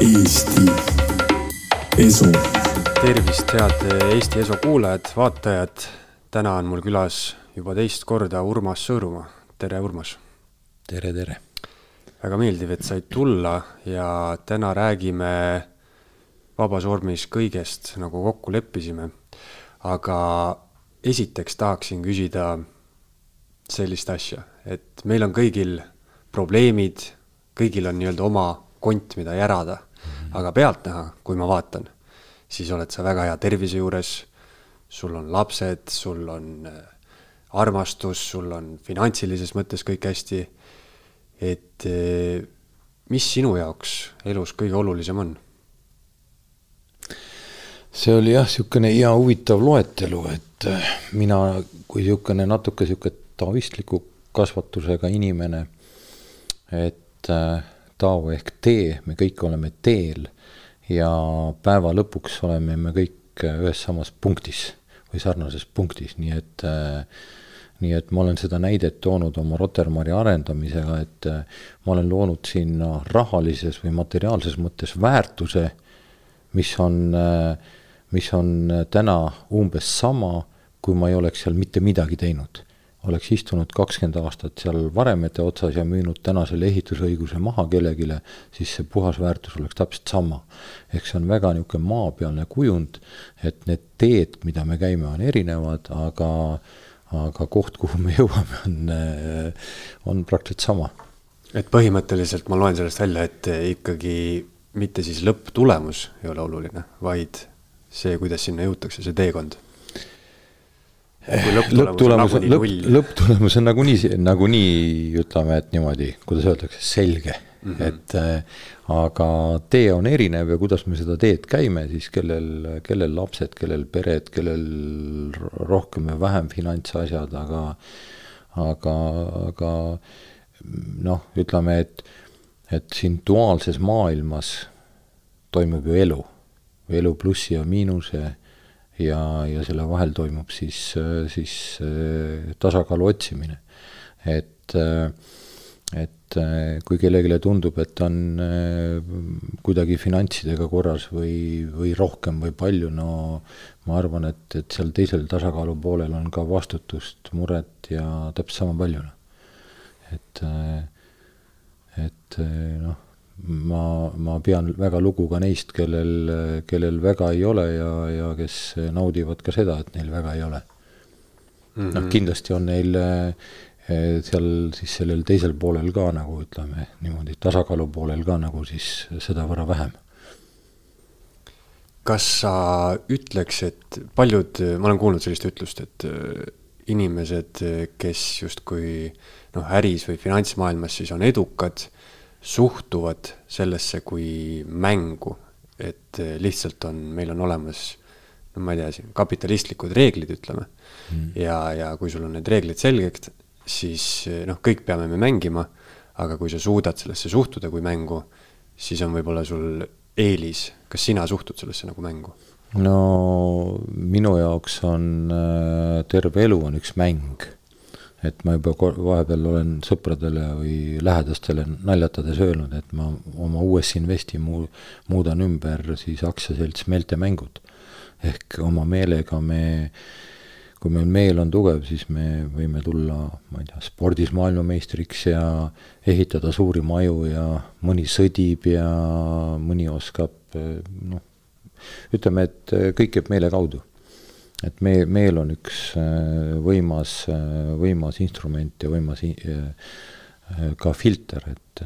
Eesti Esu. tervist, head Eesti Esu kuulajad, vaatajad. täna on mul külas juba teist korda Urmas Sõõrumaa. tere, Urmas. tere, tere. väga meeldiv, et said tulla ja täna räägime vabas vormis kõigest, nagu kokku leppisime. aga esiteks tahaksin küsida sellist asja, et meil on kõigil probleemid, kõigil on nii-öelda oma kont, mida järada. aga pealtnäha, kui ma vaatan, siis oled sa väga hea tervise juures, sul on lapsed, sul on äh, armastus, sul on finantsilises mõttes kõik hästi. et äh, mis sinu jaoks elus kõige olulisem on? see oli jah, niisugune hea huvitav loetelu, et äh, mina kui niisugune natuke niisugune taoistliku kasvatusega inimene, et äh, tao ehk tee, me kõik oleme teel ja päeva lõpuks oleme me kõik ühes samas punktis või sarnases punktis, nii et nii et ma olen seda näidet toonud oma Rotermari arendamisega, et ma olen loonud sinna rahalises või materiaalses mõttes väärtuse, mis on, mis on täna umbes sama, kui ma ei oleks seal mitte midagi teinud oleks istunud kakskümmend aastat seal varemete otsas ja müünud täna selle ehitusõiguse maha kellelegi, siis see puhas väärtus oleks täpselt sama. ehk see on väga niisugune maapealne kujund, et need teed, mida me käime, on erinevad, aga, aga koht, kuhu me jõuame, on, on praktiliselt sama. et põhimõtteliselt ma loen sellest välja, et ikkagi mitte siis lõpptulemus ei ole oluline, vaid see, kuidas sinna jõutakse, see teekond lõpptulemus on, lõpp, lõpptulemus on nagunii, nagunii ütleme, et niimoodi, kuidas öeldakse, selge mm. -hmm. et äh, aga tee on erinev ja kuidas me seda teed käime, siis kellel, kellel lapsed, kellel pered, kellel rohkem või vähem finantsasjad, aga, aga, aga noh, ütleme, et, et siin duaalses maailmas toimub ju elu, elu plussi ja miinuse ja, ja selle vahel toimub siis, siis äh, tasakaalu otsimine. et, äh, et äh, kui kellelegi tundub, et on kuidagi finantsidega korras või, või rohkem või palju, no ma arvan, et, et seal teisel tasakaalu poolel on ka vastutust, muret ja täpselt sama palju. Noh. et, et noh ma, ma pean väga lugu ka neist, kellel, kellel väga ei ole ja, ja kes naudivad ka seda, et neil väga ei ole mm -hmm.. noh, kindlasti on neil eh, seal siis sellel teisel poolel ka nagu ütleme niimoodi, tasakaalu poolel ka nagu siis sedavõrra vähem. kas sa ütleks, et paljud, ma olen kuulnud sellist ütlust, et eh, inimesed, kes justkui noh, äris või finantsmaailmas siis on edukad suhtuvad sellesse kui mängu, et eh, lihtsalt on, meil on olemas no ma ei tea, siin kapitalistlikud reeglid, ütleme mm.. ja, ja kui sul on need reeglid selgeks, siis eh, noh, kõik peame me mängima, aga kui sa suudad sellesse suhtuda kui mängu, siis on võib-olla sul eelis. kas sina suhtud sellesse nagu mängu? no minu jaoks on äh, terve elu on üks mäng et ma juba vahepeal olen sõpradele või lähedastele naljatades öelnud, et ma oma US Investi muu-, muudan ümber siis aktsiaselts Meeltemängud. ehk oma meelega me, kui meil meel on tugev, siis me võime tulla, ma ei tea, spordis maailmameistriks ja ehitada suuri maju ja mõni sõdib ja mõni oskab noh, ütleme, et kõik käib meele kaudu et me, meel on üks äh, võimas, äh, võimas instrument ja võimas äh, ka filter, et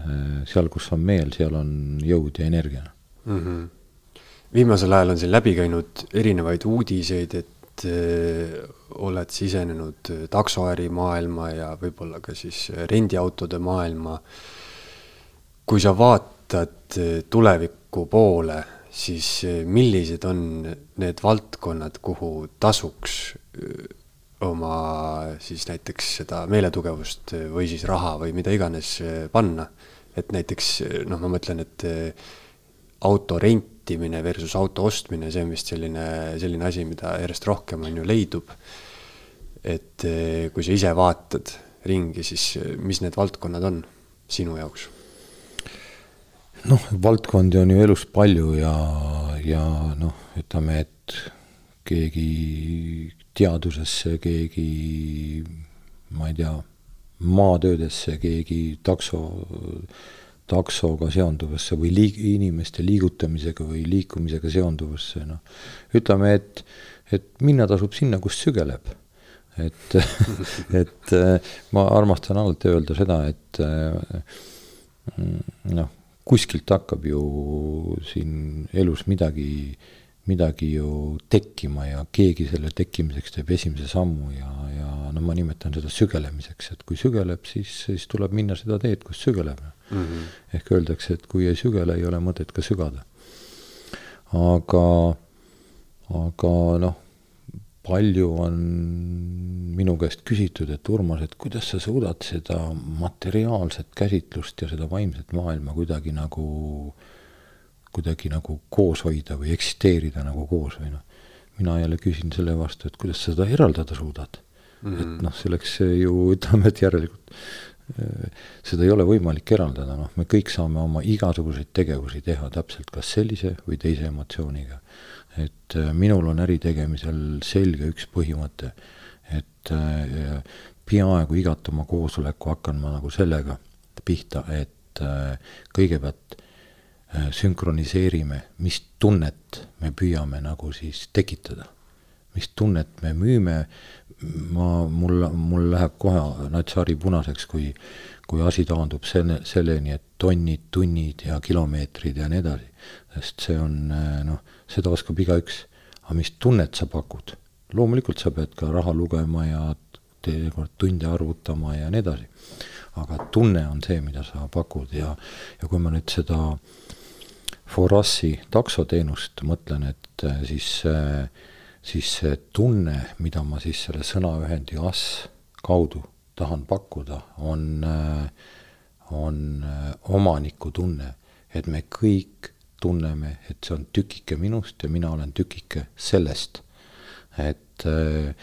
seal, kus on meel, seal on jõud ja energia mm. -hmm. viimasel ajal on siin läbi käinud erinevaid uudiseid, et öö, oled sisenenud taksoäri maailma ja võib-olla ka siis rendiautode maailma. kui sa vaatad tuleviku poole siis eh, millised on need valdkonnad, kuhu tasuks eh, oma siis näiteks seda meeletugevust eh, või siis raha või mida iganes panna. et näiteks noh, ma mõtlen, et auto rentimine versus auto ostmine, see on vist selline, selline asi, mida järjest rohkem on ju leidub. et kui sa ise vaatad ringi, siis mis need valdkonnad on sinu jaoks? Noh, valdkondi on ju elus palju ja, ja noh, ütleme, et keegi teadusesse, keegi ma ei tea, maatöödesse, keegi takso, taksoga seonduvasse või liig-, inimeste liigutamisega või liikumisega seonduvasse, noh. ütleme, et, et minna tasub sinna, kus sügeleb. et et ma armastan alati öelda seda, et noh, kuskilt hakkab ju siin elus midagi, midagi ju tekkima ja keegi selle tekkimiseks teeb esimese sammu ja, ja no ma nimetan seda sügelemiseks, et kui sügeleb, siis, siis tuleb minna seda teed, kus sügeleb mm. -hmm. ehk öeldakse, et kui ei sügele, ei ole mõtet ka sügada. aga, aga noh palju on minu käest küsitud, et Urmas, et kuidas sa suudad seda materiaalset käsitlust ja seda vaimset maailma kuidagi nagu, kuidagi nagu koos hoida või eksisteerida nagu koos või noh. mina jälle küsin selle vastu, et kuidas sa seda eraldada suudad mm. -hmm. et noh, selleks ju ütleme, et järelikult äh, seda ei ole võimalik eraldada, noh, me kõik saame oma igasuguseid tegevusi teha täpselt kas sellise või teise emotsiooniga et äh, minul on äri tegemisel selge üks põhimõte, et äh, peaaegu igat oma koosoleku hakkan ma nagu sellega pihta, et äh, kõigepealt sünkroniseerime, mis tunnet me püüame nagu siis tekitada. mis tunnet me müüme, ma, mul, mul läheb kohe nats hari punaseks, kui, kui asi taandub selle, selleni, et tonnid, tunnid ja kilomeetrid ja nii edasi. sest see on noh seda oskab igaüks. aga mis tunnet sa pakud? loomulikult sa pead ka raha lugema ja teinekord tunde arvutama ja nii edasi. aga tunne on see, mida sa pakud ja, ja kui ma nüüd seda Forassi taksoteenust mõtlen, et äh, siis, äh, siis see tunne, mida ma siis selle sõnaühendi as kaudu tahan pakkuda, on, äh, on omaniku tunne, et me kõik tunneme, et see on tükike minust ja mina olen tükike sellest. et äh,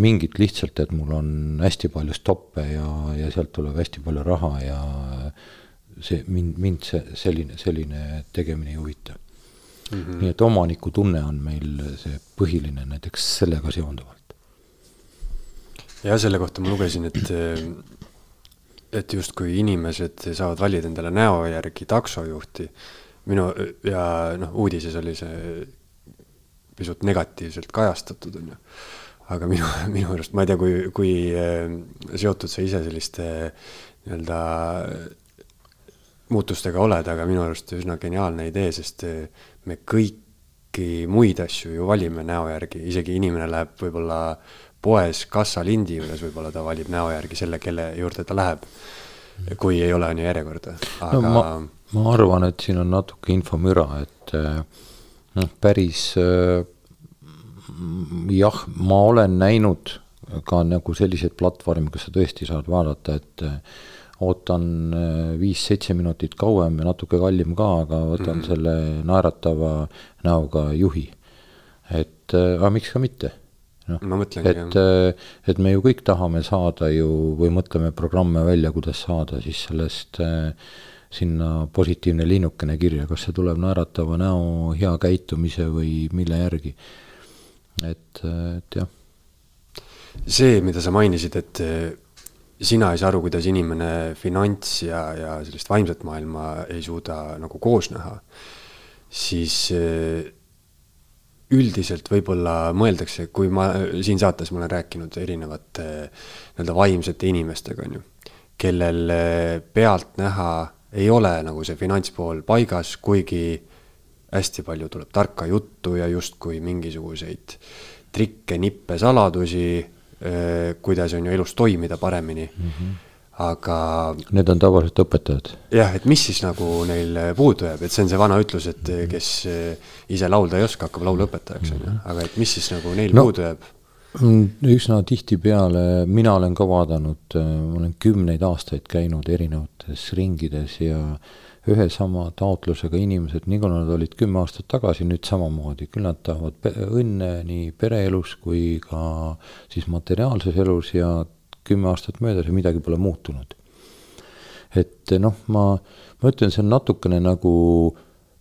mingit lihtsalt, et mul on hästi palju stoppe ja, ja sealt tuleb hästi palju raha ja see mind, mind see selline, selline tegemine ei huvita mm. -hmm. nii et omanikutunne on meil see põhiline näiteks sellega seonduvalt. ja selle kohta ma lugesin, et et justkui inimesed saavad valida endale näo järgi taksojuhti minu ja noh, uudises oli see pisut negatiivselt kajastatud, on ju. aga minu, minu arust, ma ei tea, kui, kui eh, seotud sa ise selliste nii-öelda muutustega oled, aga minu arust üsna geniaalne idee, sest eh, me kõiki muid asju ju valime näo järgi, isegi inimene läheb võib-olla poes kassalindi juures, võib-olla ta valib näo järgi selle, kelle juurde ta läheb. kui ei ole, on ju järjekorda, aga no, ma ma arvan, et siin on natuke infomüra, et eh, noh, päris eh, jah, ma olen näinud ka nagu selliseid platvorme, kus sa tõesti saad vaadata, et eh, ootan viis-seitse minutit kauem ja natuke kallim ka, aga võtan mm -hmm. selle naeratava näoga juhi. et aga miks ka mitte noh, et, et me ju kõik tahame saada ju või mõtleme programme välja, kuidas saada siis sellest äh, sinna positiivne linnukene kirja, kas see tuleb naeratava näo, hea käitumise või mille järgi. et, et jah. see, mida sa mainisid, et eh, sina ei saa aru, kuidas inimene finants ja, ja sellist vaimset maailma ei suuda nagu koos näha, siis eh, üldiselt võib-olla mõeldakse, kui ma siin saates ma olen rääkinud erinevate nii-öelda vaimsete inimestega, on ju, kellel pealtnäha ei ole nagu see finantspool paigas, kuigi hästi palju tuleb tarka juttu ja justkui mingisuguseid trikke, nippe, saladusi, kuidas on ju elus toimida paremini mm. -hmm. aga. Need on tavaliselt õpetajad. jah, et mis siis nagu neil puudu jääb, et see on see vana ütlus, et kes ise laulda ei oska, hakkab laulu õpetajaks, on ju, mhm. aga et mis siis nagu neil no, puudu jääb? Mm, üsna tihtipeale, mina olen ka vaadanud, äh, ma olen kümneid aastaid käinud erinevates ringides ja ühe sama taotlusega inimesed, nii kui nad olid kümme aastat tagasi, nüüd samamoodi, küll nad tahavad õnne nii pereelus kui ka siis materiaalses elus ja kümme aastat möödas ja midagi pole muutunud. et noh, ma, ma ütlen, see on natukene nagu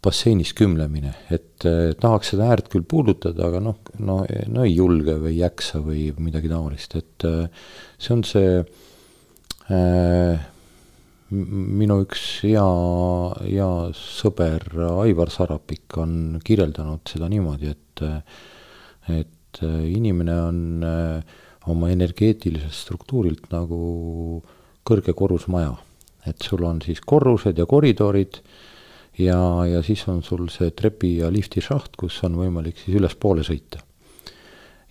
basseinis kümlemine, et eh, tahaks seda äärt küll puudutada, aga noh, no, no ei julge või ei jaksa või midagi taolist, et eh, see on see äh, minu üks hea, hea sõber Aivar Sarapik on kirjeldanud seda niimoodi, et, et inimene on oma energeetiliselt struktuurilt nagu kõrge korrusmaja. et sul on siis korrused ja koridorid ja, ja siis on sul see trepi ja lifti šaht, kus on võimalik siis ülespoole sõita.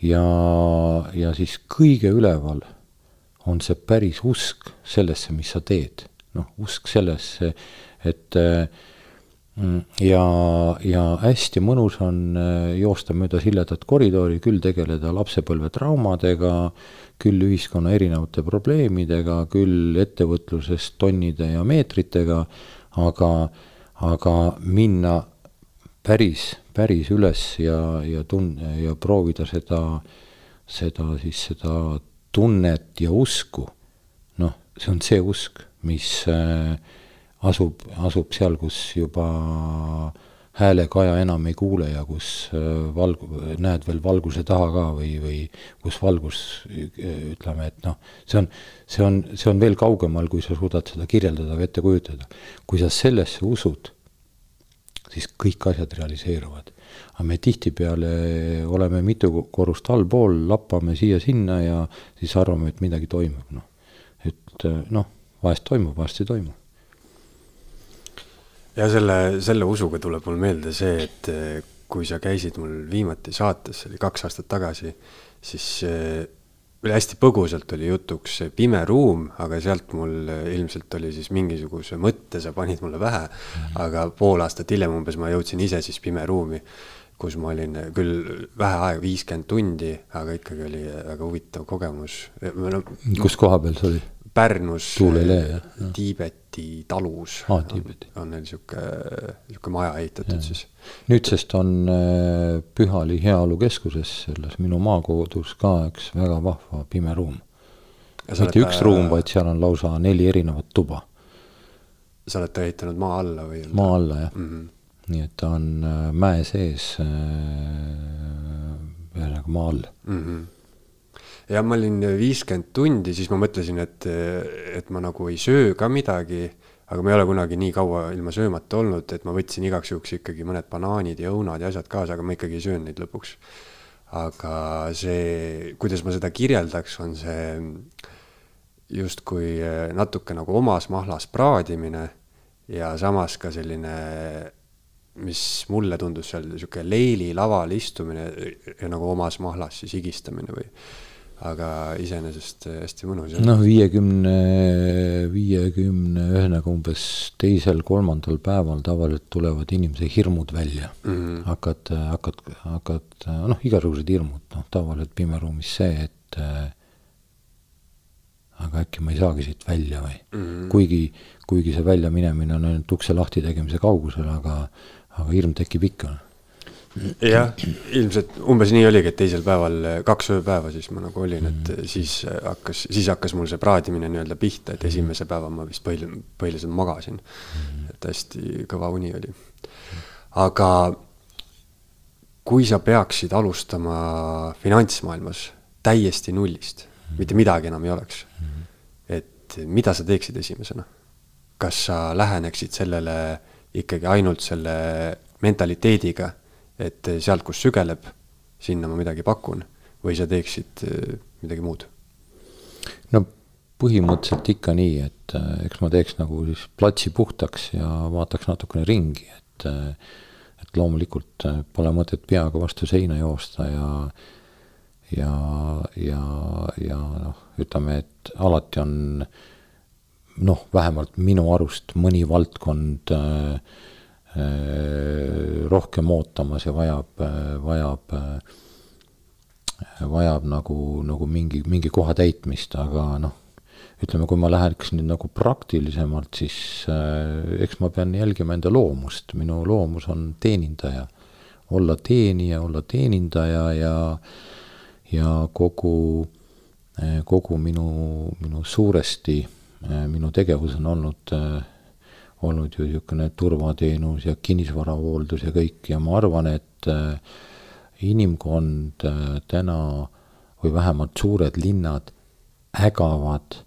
ja, ja siis kõige üleval on see päris usk sellesse, mis sa teed. noh, usk sellesse, et mm, ja, ja hästi mõnus on äh, joosta mööda siledat koridori, küll tegeleda lapsepõlvetraumadega, küll ühiskonna erinevate probleemidega, küll ettevõtlusest tonnide ja meetritega, aga aga minna päris, päris üles ja, ja tun- ja proovida seda, seda siis seda tunnet ja usku. noh, see on see usk, mis äh, asub, asub seal, kus juba häälekaja enam ei kuule ja kus äh, valg-, näed veel valguse taha ka või, või kus valgus, ütleme, et noh, see on, see on, see on veel kaugemal, kui sa suudad seda kirjeldada või ette kujutada. kui sa sellesse usud, siis kõik asjad realiseeruvad. aga me tihtipeale oleme mitu korrust allpool, lappame siia-sinna ja siis arvame, et midagi toimub, noh. et noh, vahest toimub, vahest ei toimu ja selle, selle usuga tuleb mul meelde see, et kui sa käisid mul viimati saates, see oli kaks aastat tagasi, siis oli hästi põgusalt oli jutuks Pime ruum, aga sealt mul ilmselt oli siis mingisuguse mõtte sa panid mulle pähe mm. -hmm. aga pool aastat hiljem umbes ma jõudsin ise siis Pime ruumi, kus ma olin küll vähe aega, viiskümmend tundi, aga ikkagi oli väga huvitav kogemus kus koha peal see oli? Pärnus Tuulelee, Tiibeti talus ah, Tiibeti. on, on neil sihuke, sihuke maja ehitatud ja. siis. nüüdsest on äh, Pühali Heaolukeskuses, selles minu maakodus ka üks väga vahva pime ruum. mitte üks ruum, vaid seal on lausa neli erinevat tuba. sa oled ta ehitanud maa alla või? maa alla, jah mm. -hmm. nii et ta on äh, mäe sees äh,, ühesõnaga maa all mm. -hmm ja ma olin viiskümmend tundi, siis ma mõtlesin, et, et ma nagu ei söö ka midagi, aga ma ei ole kunagi nii kaua ilma söömata olnud, et ma võtsin igaks juhuks ikkagi mõned banaanid ja õunad ja asjad kaasa, aga ma ikkagi ei söönud neid lõpuks. aga see, kuidas ma seda kirjeldaks, on see justkui natuke nagu omas mahlas praadimine ja samas ka selline mis mulle tundus seal niisugune leili laval istumine ja nagu omas mahlas siis higistamine või aga iseenesest äh, hästi mõnus. noh, viiekümne, viiekümne ühesõnaga umbes teisel-kolmandal päeval tavaliselt tulevad inimese hirmud välja mm. -hmm. hakkad, hakkad, hakkad, noh, igasugused hirmud, noh, tavaliselt pimeruumis see, et äh, aga äkki ma ei saagi siit välja või mm. -hmm. kuigi, kuigi see väljaminemine on ainult ukse lahti tegemise kaugusel, aga, aga hirm tekib ikka jah, ilmselt umbes nii oligi, et teisel päeval, kaks ööpäeva siis ma nagu olin, et mm. siis hakkas, siis hakkas mul see praadimine nii-öelda pihta, et esimese päeva ma vist põhiliselt, põhiliselt magasin. Mm. et hästi kõva uni oli. aga kui sa peaksid alustama finantsmaailmas täiesti nullist, mitte midagi enam ei oleks, et mida sa teeksid esimesena? kas sa läheneksid sellele ikkagi ainult selle mentaliteediga et sealt, kus sügeleb, sinna ma midagi pakun või sa teeksid äh, midagi muud? no põhimõtteliselt ikka nii, et äh, eks ma teeks nagu siis platsi puhtaks ja vaataks natukene ringi, et et loomulikult pole mõtet peaga vastu seina joosta ja ja, ja, ja noh, ütleme, et alati on noh, vähemalt minu arust mõni valdkond Äh, rohkem ootamas ja vajab, äh, vajab, äh, vajab nagu, nagu mingi, mingi koha täitmist, aga noh, ütleme, kui ma läheks nüüd nagu praktilisemalt, siis äh, eks ma pean jälgima enda loomust, minu loomus on teenindaja. olla teenija, olla teenindaja ja, ja kogu, kogu minu, minu suuresti minu tegevus on olnud, olnud ju niisugune turvateenus ja kinnisvarahooldus ja kõik. Ja ma arvan, et inimkond täna või vähemalt suured linnad ägavad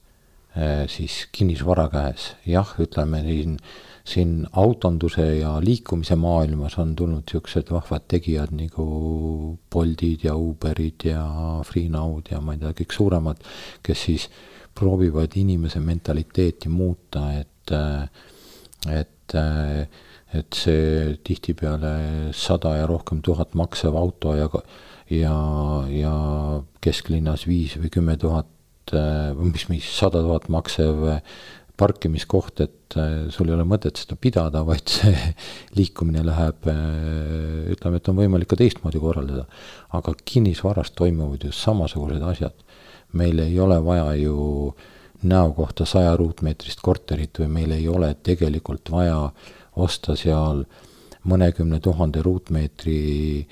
siis kinnisvara käes, jah, ütleme siin siin autonduse ja liikumise maailmas on tulnud niisugused vahvad tegijad nagu Boltid ja Uberid ja Freenoud ja ma ei tea, kõik suuremad, kes siis proovivad inimese mentaliteeti muuta, et, et, et see tihtipeale sada ja rohkem tuhat maksev auto ja, ja, ja kesklinnas viis või kümme tuhat või mis, mis sada tuhat maksev parkimiskoht, et äh, sul ei ole mõtet seda pidada, vaid see liikumine läheb, äh, ütleme, et on võimalik ka teistmoodi korraldada. aga kinnisvaras toimuvad ju samasugused asjad. meil ei ole vaja ju näo kohta saja ruutmeetrist korterit või meil ei ole tegelikult vaja osta seal mõnekümne tuhande ruutmeetri,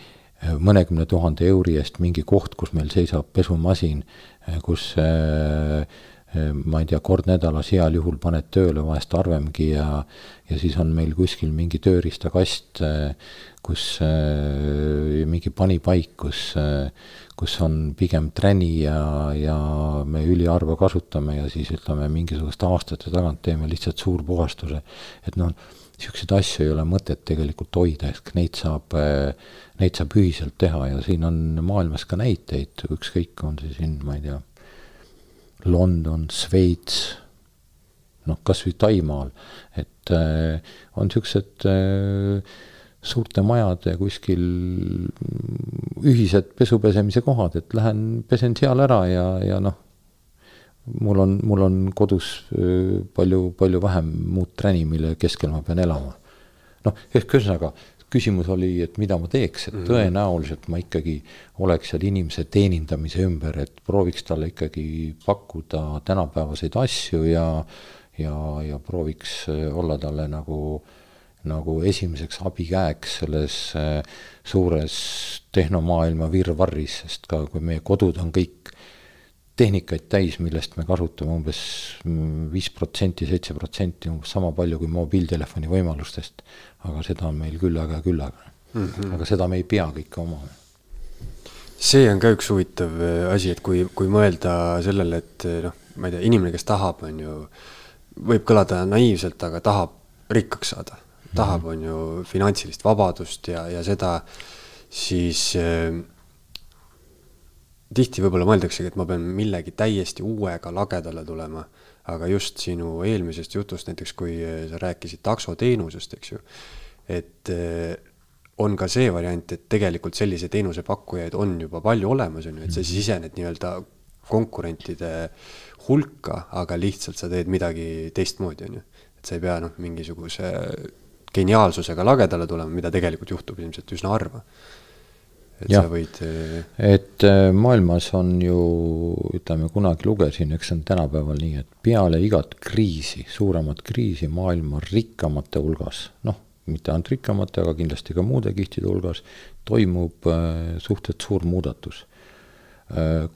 mõnekümne tuhande euri eest mingi koht, kus meil seisab pesumasin, kus äh, ma ei tea, kord nädalas heal juhul paned tööle, vahest harvemgi ja, ja siis on meil kuskil mingi tööriistakast, eh, kus äh, mingi panipaik, kus kus on pigem träni ja, ja me üliharva kasutame ja siis ütleme, mingisuguste aastate tagant teeme lihtsalt suurpuhastuse. et noh, niisuguseid asju ei ole mõtet tegelikult hoida, ehk neid saab, neid saab ühiselt teha ja siin on maailmas ka näiteid, ükskõik, on see siin, ma ei tea London, Šveits, noh, kas või Taimaal, et äh, on niisugused äh, suurte majade kuskil ühised pesupesemise kohad, et lähen pesen seal ära ja, ja noh, mul on, mul on kodus äh, palju, palju vähem muud träni, mille keskel ma pean elama. noh, ehk ühesõnaga küsimus oli, et mida ma teeks, et mhm. tõenäoliselt ma ikkagi oleks seal inimese teenindamise ümber, et prooviks talle ikkagi pakkuda tänapäevaseid asju ja ja, ja prooviks äh, olla talle nagu, nagu esimeseks abikäeks selles äh, suures tehnomaailma virvarris, sest ka kui meie kodud on kõik tehnikaid täis, millest me kasutame umbes viis protsenti, seitse protsenti, umbes sama palju kui mobiiltelefoni võimalustest. aga seda on meil küllaga ja küllaga mm. -hmm. aga seda me ei pea kõike omama. see on ka üks huvitav äh, asi, et kui, kui mõelda sellele, et äh, noh, ma ei tea, inimene, kes tahab, on ju, võib kõlada naiivselt, aga tahab rikkaks saada. tahab, mhm. on ju, finantsilist vabadust ja, ja seda, siis äh, tihti võib-olla mõeldaksegi, et ma pean millegi täiesti uuega lagedale tulema, aga just sinu eelmisest jutust, näiteks kui sa rääkisid taksoteenusest, eks ju, et eh, on ka see variant, et tegelikult sellise teenuse pakkujaid on juba palju olemas, on ju, et sa siis sisened nii-öelda konkurentide hulka, aga lihtsalt sa teed midagi teistmoodi, on ju. et sa ei pea noh, mingisuguse geniaalsusega lagedale tulema, mida tegelikult juhtub ilmselt üsna harva et ja. sa võid. Äh, et äh, maailmas on ju, ütleme, kunagi lugesin, eks see on tänapäeval nii, et peale igat kriisi, suuremat kriisi maailma rikkamate hulgas, noh, mitte ainult rikkamate, aga kindlasti ka muude kihtide hulgas, toimub äh, suhteliselt suur muudatus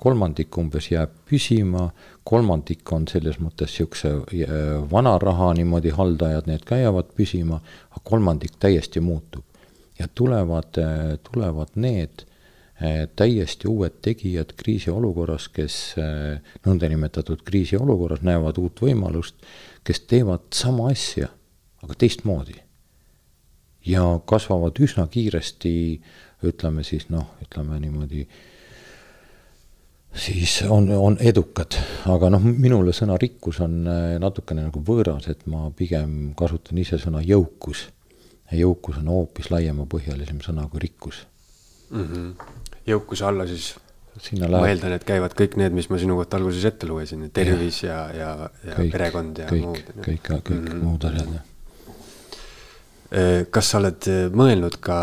kolmandik umbes jääb püsima, kolmandik on selles mõttes niisuguse vana raha niimoodi haldajad, need ka jäävad püsima, aga kolmandik täiesti muutub ja tulevad, tulevad need eh, täiesti uued tegijad kriisiolukorras, kes eh, nõndanimetatud kriisiolukorras näevad uut võimalust, kes teevad sama asja, aga teistmoodi. ja kasvavad üsna kiiresti, ütleme siis noh, ütleme niimoodi, siis on, on edukad, aga noh, minule sõna rikkus on natukene nagu võõras, et ma pigem kasutan ise sõna jõukus ja jõukus on hoopis laiemapõhjalisem sõna kui rikkus mm. -hmm. jõukuse alla siis Sinna ma eeldan, et käivad kõik need, mis ma sinu kohta alguses ette lugesin, tervis ja, ja, ja, ja kõik, perekond ja kõik, muud. kõik, kõik mm -hmm. muud asjad, jah. Äh, kas sa oled äh, mõelnud ka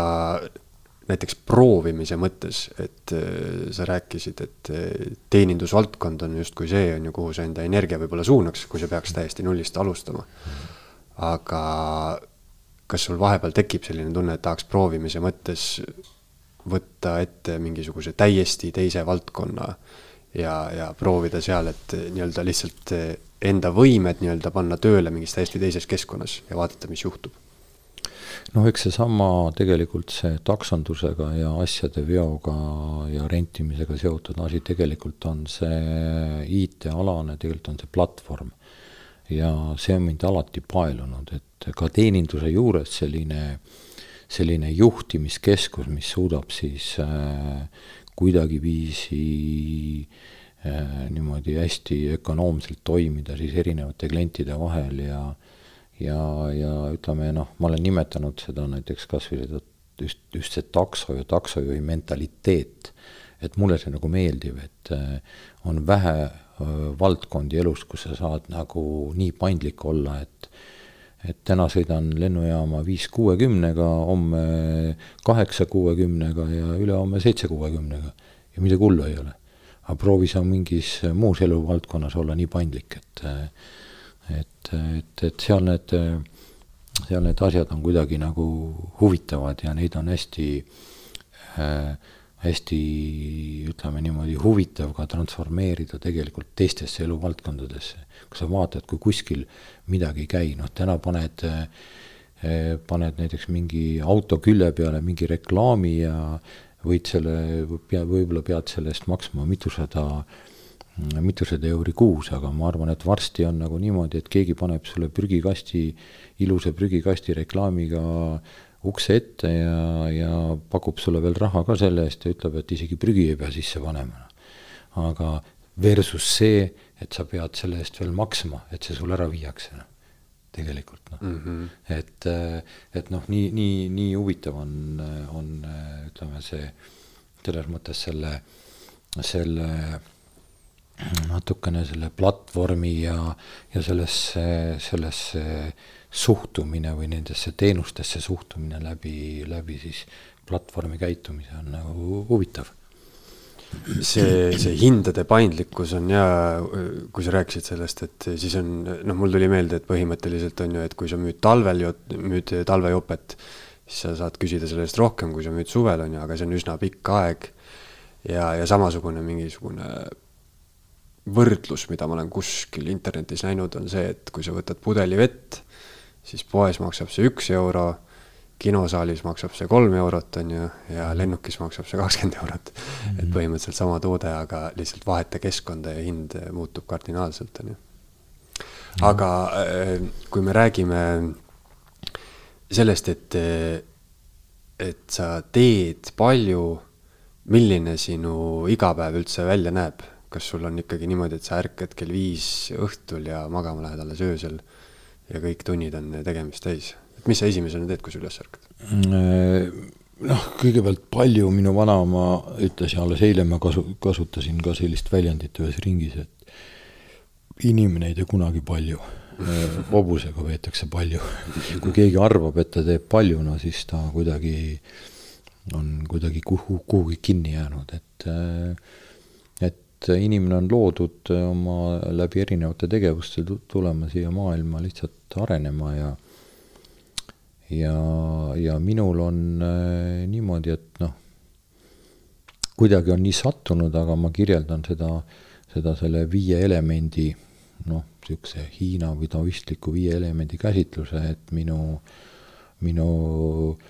näiteks proovimise mõttes, et äh, sa rääkisid, et teenindusvaldkond on justkui see, on ju, kuhu sa enda energia võib-olla suunaks, kui sa peaks täiesti nullist alustama. Aga kas sul vahepeal tekib selline tunne, et tahaks proovimise mõttes võtta ette mingisuguse täiesti teise valdkonna ja, ja proovida seal, et nii-öelda lihtsalt enda võimed nii-öelda panna tööle mingis täiesti teises keskkonnas ja vaadata, mis juhtub? noh, eks seesama tegelikult see taksondusega ja asjade veoga ja rentimisega seotud asi tegelikult on see IT-alane, tegelikult on see platvorm. ja see on mind alati paelunud, et ka teeninduse juures selline, selline juhtimiskeskus, mis suudab siis äh, kuidagiviisi äh, niimoodi hästi ökonoomselt toimida siis erinevate klientide vahel ja ja, ja ütleme noh, ma olen nimetanud seda näiteks kas või seda just, just see takso ja taksojuhi mentaliteet, et mulle see nagu meeldib, et äh, on vähe äh, valdkondi elus, kus sa saad nagu nii paindlik olla, et et täna sõidan lennujaama viis kuuekümnega, homme kaheksa kuuekümnega ja ülehomme seitse kuuekümnega ja midagi hullu ei ole. aga proovi sa mingis muus eluvaldkonnas olla nii paindlik, et et, et, et seal need, seal need asjad on kuidagi nagu huvitavad ja neid on hästi äh, hästi ütleme niimoodi huvitav ka transformeerida tegelikult teistesse eluvaldkondadesse. Kui sa vaatad, kui kuskil midagi ei käi, noh täna paned äh,, paned näiteks mingi auto külje peale mingi reklaami ja võid selle, pea, võib-olla pead selle eest maksma mitusada mitusada euri kuus, aga ma arvan, et varsti on nagu niimoodi, et keegi paneb sulle prügikasti, ilusa prügikasti reklaamiga ukse ette ja, ja pakub sulle veel raha ka selle eest ja ütleb, et isegi prügi ei pea sisse panema. aga versus see, et sa pead selle eest veel maksma, et see sul ära viiakse, noh, tegelikult noh mm -hmm., et, et noh, nii, nii, nii huvitav on, on ütleme, see selles mõttes selle, selle natukene selle platvormi ja, ja sellesse, sellesse suhtumine või nendesse teenustesse suhtumine läbi, läbi siis platvormi käitumise on nagu huvitav see, see hindade paindlikkus on ja, kui sa rääkisid sellest, et siis on, noh, mul tuli meelde, et põhimõtteliselt on ju, et kui sa müüd talvel, müüd talvejopet, siis sa saad küsida selle eest rohkem, kui sa müüd suvel, on ju, aga see on üsna pikk aeg. ja, ja samasugune mingisugune võrdlus, mida ma olen kuskil internetis näinud, on see, et kui sa võtad pudeli vett, siis poes maksab see üks euro, kinosaalis maksab see kolm eurot, on ju, ja lennukis maksab see kakskümmend eurot mm. -hmm. et põhimõtteliselt sama toode, aga lihtsalt vaheta keskkonda ja hind muutub kardinaalselt, on ju. aga äh, kui me räägime sellest, et, et sa teed palju, milline sinu igapäev üldse välja näeb kas sul on ikkagi niimoodi, et sa ärkad kell viis õhtul ja magama lähed alles öösel ja kõik tunnid on tegemist täis? Mis sa esimesena teed, kui sa üles ärkad? Mm, noh, kõigepealt palju minu vanaema ütles ja alles eile ma kasu-, kasutasin ka sellist väljendit ühes ringis, et inimene ei tee kunagi palju hobusega veetakse palju. kui keegi arvab, et ta teeb palju, no siis ta kuidagi on kuidagi kuhu, kuhugi kinni jäänud, et äh, et inimene on loodud oma läbi erinevate tegevuste tulema siia maailma lihtsalt arenema ja ja, ja minul on äh, niimoodi, et noh, kuidagi on nii sattunud, aga ma kirjeldan seda, seda selle viie elemendi noh, niisuguse Hiina või taoistliku viie elemendi käsitluse, et minu, minu äh,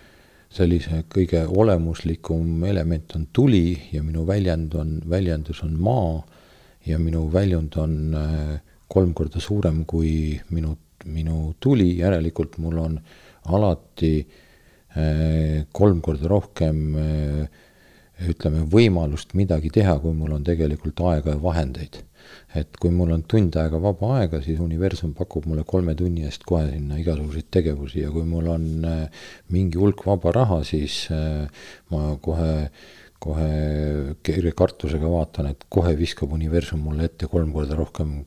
sellise kõige olemuslikum element on tuli ja minu väljend on, väljendus on maa ja minu väljund on äh, kolm korda suurem kui minu, minu tuli, järelikult mul on alati äh, kolm korda rohkem äh, ütleme, võimalust midagi teha, kui mul on tegelikult aega ja vahendeid et kui mul on tund aega vaba aega, siis universum pakub mulle kolme tunni eest kohe sinna igasuguseid tegevusi ja kui mul on äh, mingi hulk vaba raha, siis ma kohe, kohe kerge kartusega vaatan, et kohe viskab universum mulle ette kolm korda rohkem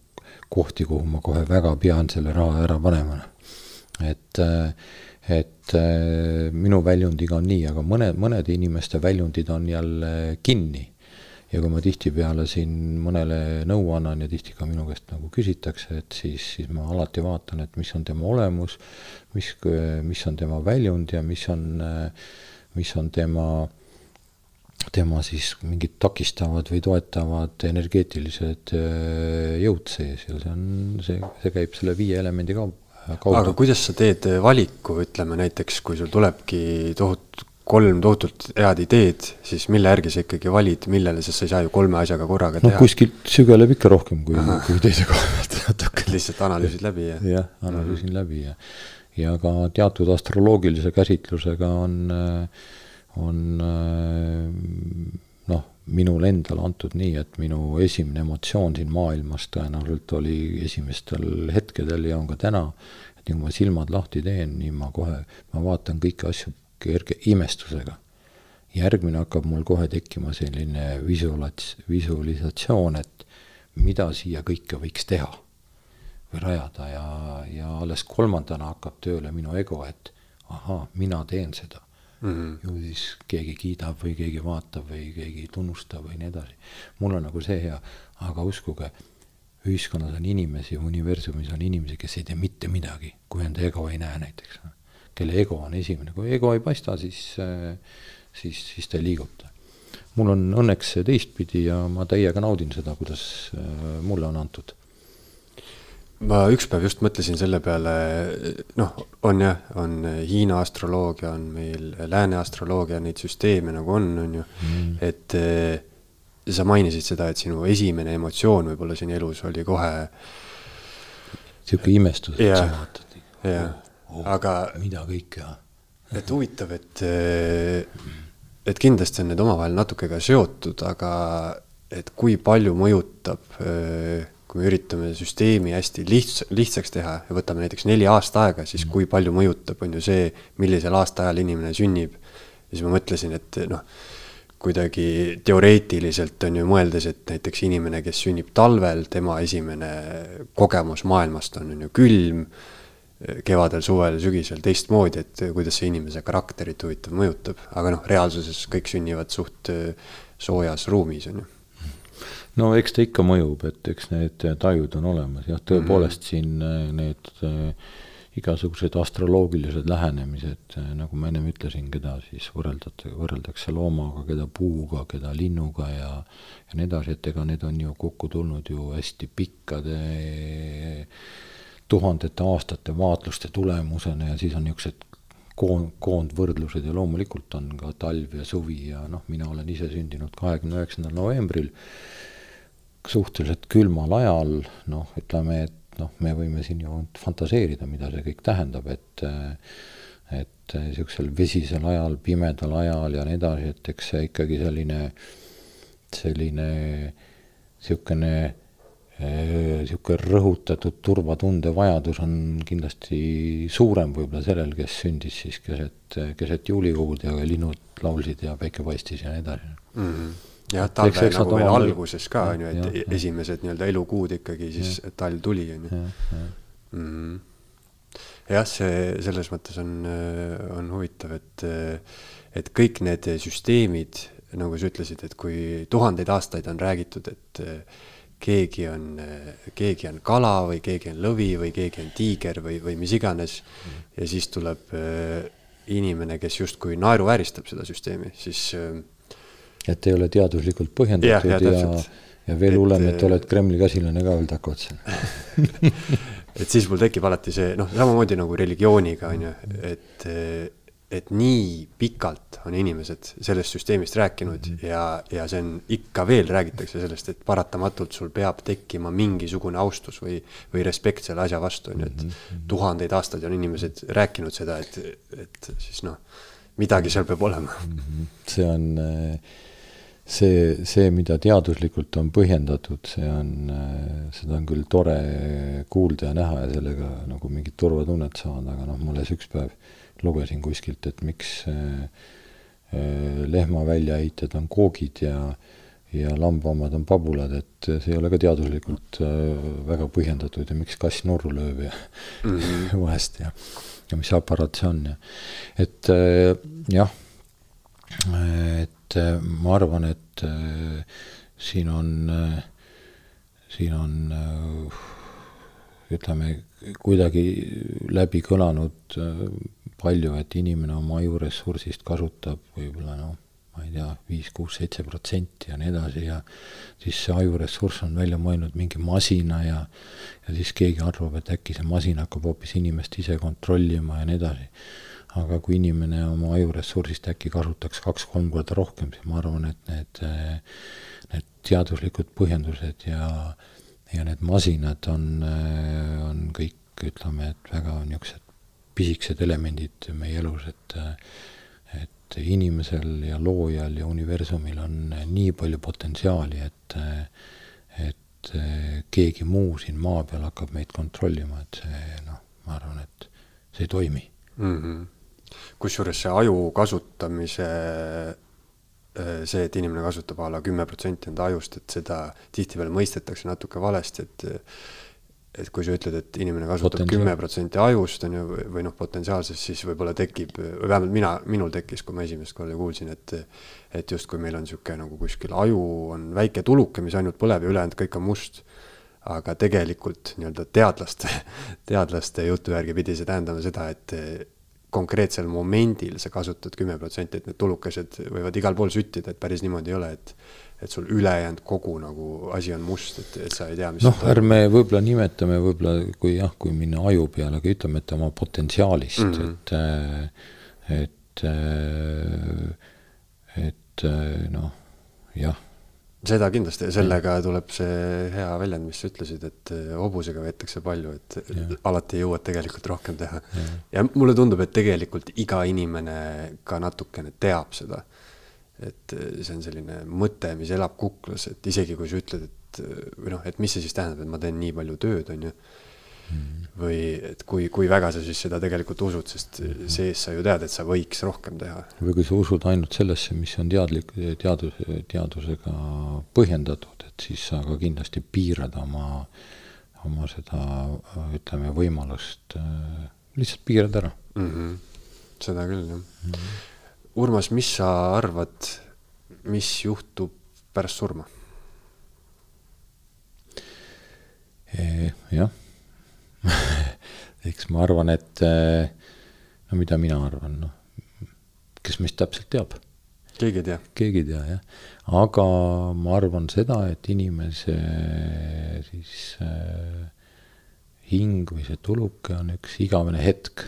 kohti, kuhu ma kohe väga pean selle raha ära panema. Et, äh, et minu väljundiga on nii, aga mõne, mõnede inimeste väljundid on jälle kinni. Ja kui ma tihtipeale siin mõnele nõu annan ja tihti ka minu käest nagu küsitakse, et siis, siis ma alati vaatan, et mis on tema olemus, mis, mis on tema väljund ja mis on, mis on tema tema siis mingid takistavad või toetavad energeetilised äh, jõud sees. Ja see on, see, see käib selle viie elemendi kaudu. aga kuidas sa teed valiku, ütleme näiteks, kui sul tulebki tohutu, kolm tohutult head ideed, siis mille järgi sa ikkagi valid, millele, sest sa ei saa ju kolme asjaga korraga no, teha. kuskilt sügeleb ikka rohkem kui, kui teise koha pealt natuke. lihtsalt analüüsid läbi ja? jah, analüüsin mm -hmm. läbi ja, ja ka teatud astroloogilise käsitlusega on äh, on äh, noh, minul endal antud nii, et minu esimene emotsioon siin maailmas tõenäoliselt oli esimestel hetkedel ja on ka täna, et nii kui ma silmad lahti teen, nii ma kohe, ma vaatan kõiki asju kerge imestusega. järgmine hakkab mul kohe tekkima selline visualats-, visualisatsioon, et mida siia kõike võiks teha või rajada ja, ja alles kolmandana hakkab tööle minu ego, et ahaa, mina teen seda mm. -hmm. ju siis keegi kiidab või keegi vaatab või keegi tunnustab või nii edasi. mul on nagu see hea, aga uskuge, ühiskonnas on inimesi, universumis on inimesi, kes ei tee mitte midagi, kui enda ego ei näe näiteks. kelle ego on esimene, kui ego ei paista, siis, siis, siis ta ei liiguta. mul on õnneks teistpidi ja ma täiega naudin seda, kuidas mulle on antud ma üks päev just mõtlesin selle peale, noh, on jah, on Hiina astroloogia, on meil lääne astroloogia, neid süsteeme nagu on, on ju mm., et eh, sa mainisid seda, et sinu esimene emotsioon võib-olla siin elus oli kohe. sihuke imestus, et sa vaatad. jah oh,, oh, aga. mida kõike. et huvitav, et, eh, et kindlasti on need omavahel natuke ka seotud, aga et kui palju mõjutab äh, kui me üritame süsteemi hästi lihts-, lihtsaks teha ja võtame näiteks neli aasta aega, siis mm. kui palju mõjutab, on ju see, millisel aastaajal inimene sünnib. ja siis ma mõtlesin, et noh, kuidagi teoreetiliselt on ju mõeldes, et näiteks inimene, kes sünnib talvel, tema esimene kogemus maailmast on, on ju külm, kevadel, suvel, sügisel teistmoodi, et kuidas see inimese karakterit huvitav mõjutab, aga noh, reaalsuses kõik sünnivad suht soojas ruumis, on ju no eks ta ikka mõjub, et eks need tajud on olemas, jah, tõepoolest -hmm. siin äh, need äh, igasugused astroloogilised lähenemised, äh, nagu ma ennem ütlesin, keda siis võrreldate, võrreldakse loomaga, keda puuga, keda linnuga ja ja nii edasi, et ega need on ju kokku tulnud ju hästi pikkade tuhandete aastate vaatluste tulemusena ja siis on niisugused koond, koondvõrdlused ja loomulikult on ka talv ja suvi ja noh, mina olen ise sündinud kahekümne üheksandal novembril suhteliselt külmal ajal, noh, ütleme, et noh, me võime siin ju fantaseerida, mida see kõik tähendab, et et niisugusel vesisel ajal, pimedal ajal ja nii edasi, et eks see ikkagi selline, selline niisugune niisugune rõhutatud turvatunde vajadus on kindlasti suurem võib-olla sellel, kes sündis siis keset, keset juulikuud ja linnud laulsid ja päike paistis ja nii edasi mm. -hmm jah, talve nagu veel alguses ka on ju, et ja, esimesed nii-öelda elukuud ikkagi siis talv tuli on ju. Mhm. jah, see selles mõttes on, on huvitav, et, et kõik need süsteemid, nagu sa ütlesid, et kui tuhandeid aastaid on räägitud, et keegi on, keegi on kala või keegi on lõvi või keegi on tiiger või, või mis iganes mm. ja siis tuleb inimene, kes justkui naeruvääristab seda süsteemi, siis et ei ole teaduslikult põhjendatud ja, ja, ja, ja veel hullem, et oled Kremli käsilane ka veel takkotsa et siis mul tekib alati see, noh, samamoodi nagu religiooniga on ju, et, et nii pikalt on inimesed sellest süsteemist rääkinud -hmm. ja, ja see on, ikka veel räägitakse sellest, et paratamatult sul peab tekkima mingisugune austus või, või respekt selle asja vastu, on ju, et mhm. tuhandeid aastaid on inimesed rääkinud seda, et, et siis noh, midagi seal peab olema. Mhm. see on äh, see, see, mida teaduslikult on põhjendatud, see on, seda on küll tore kuulda ja näha ja sellega nagu mingit turvatunnet saada, aga noh, ma alles üks päev lugesin kuskilt, et miks äh, äh, lehma väljaheited on koogid ja ja lambamad on pabulad, et see ei ole ka teaduslikult äh, väga põhjendatud ja miks kass nurru lööb ja mm -hmm. vahest ja, ja mis aparaat see on ja et jah, et äh, ma arvan, et äh, siin on, äh, siin on ütleme, kuidagi läbi kõlanud palju, et inimene oma ajuressursist kasutab võib-olla noh, ma ei tea, viis, kuus, seitse protsenti ja nii edasi ja siis see ajuressurss on välja mõelnud mingi masina ja ja siis keegi arvab, et äkki see masin hakkab hoopis inimest ise kontrollima ja nii edasi. Aga kui inimene oma ajuressursist äkki kasutaks kaks-kolm korda rohkem, siis ma arvan, et need, need teaduslikud põhjendused ja ja need masinad on, on kõik, ütleme, et väga niisugused pisikesed elemendid meie elus, et et inimesel ja loojal ja universumil on nii palju potentsiaali, et et keegi muu siin maa peal hakkab meid kontrollima, et see noh, ma arvan, et see ei toimi. Mm -hmm.. Kusjuures see aju kasutamise, see, et inimene kasutab a la kümme protsenti enda ajust, et seda tihtipeale mõistetakse natuke valesti, et et kui sa ütled, et inimene kasutab kümme protsenti ajust, on ju, või noh, potentsiaalsest, siis võib-olla tekib, või vähemalt mina, minul tekkis, kui ma esimest korda kuulsin, et et justkui meil on niisugune nagu kuskil aju on väike tuluke, mis ainult põleb ja ülejäänud kõik on must. aga tegelikult nii-öelda teadlaste, teadlaste jutu järgi pidi see tähendama seda, et konkreetsel momendil sa kasutad kümme protsenti, et need tulukesed võivad igal pool süttida, et päris niimoodi ei ole, et et sul ülejäänud kogu nagu asi on must, et, et sa ei tea, mis noh, ärme võib-olla nimetame võib-olla, kui jah, kui minna aju peale, aga ütleme, et oma potentsiaalist mm, -hmm. et, et, et noh, jah. Seda kindlasti ja sellega tuleb see hea väljend, mis sa ütlesid, et hobusega veetakse palju, et ja. alati jõuad tegelikult rohkem teha. ja mulle tundub, et tegelikult iga inimene ka natukene teab seda et äh, see on selline mõte, mis elab kuklas, et isegi kui sa ütled, et äh, või noh, et mis see siis tähendab, et ma teen nii palju tööd, on ju mm.. Või et kui, kui väga sa siis seda tegelikult usud, sest sees sa ju tead, et sa võiks rohkem teha. või kui sa usud ainult sellesse, mis on teadlik, teadus, teadusega põhjendatud, et siis sa ka kindlasti piirad oma, oma seda, ütleme, võimalust, äh, lihtsalt piirad ära mm. -hmm. seda küll, jah mm. -hmm Urmas, mis sa arvad, mis juhtub pärast surma? jah eks ma arvan, et no mida mina arvan, noh, kes meist täpselt teab? keegi ei tea. keegi ei tea, jah. aga ma arvan seda, et inimese siis äh, hing või see tuluke on üks igavene hetk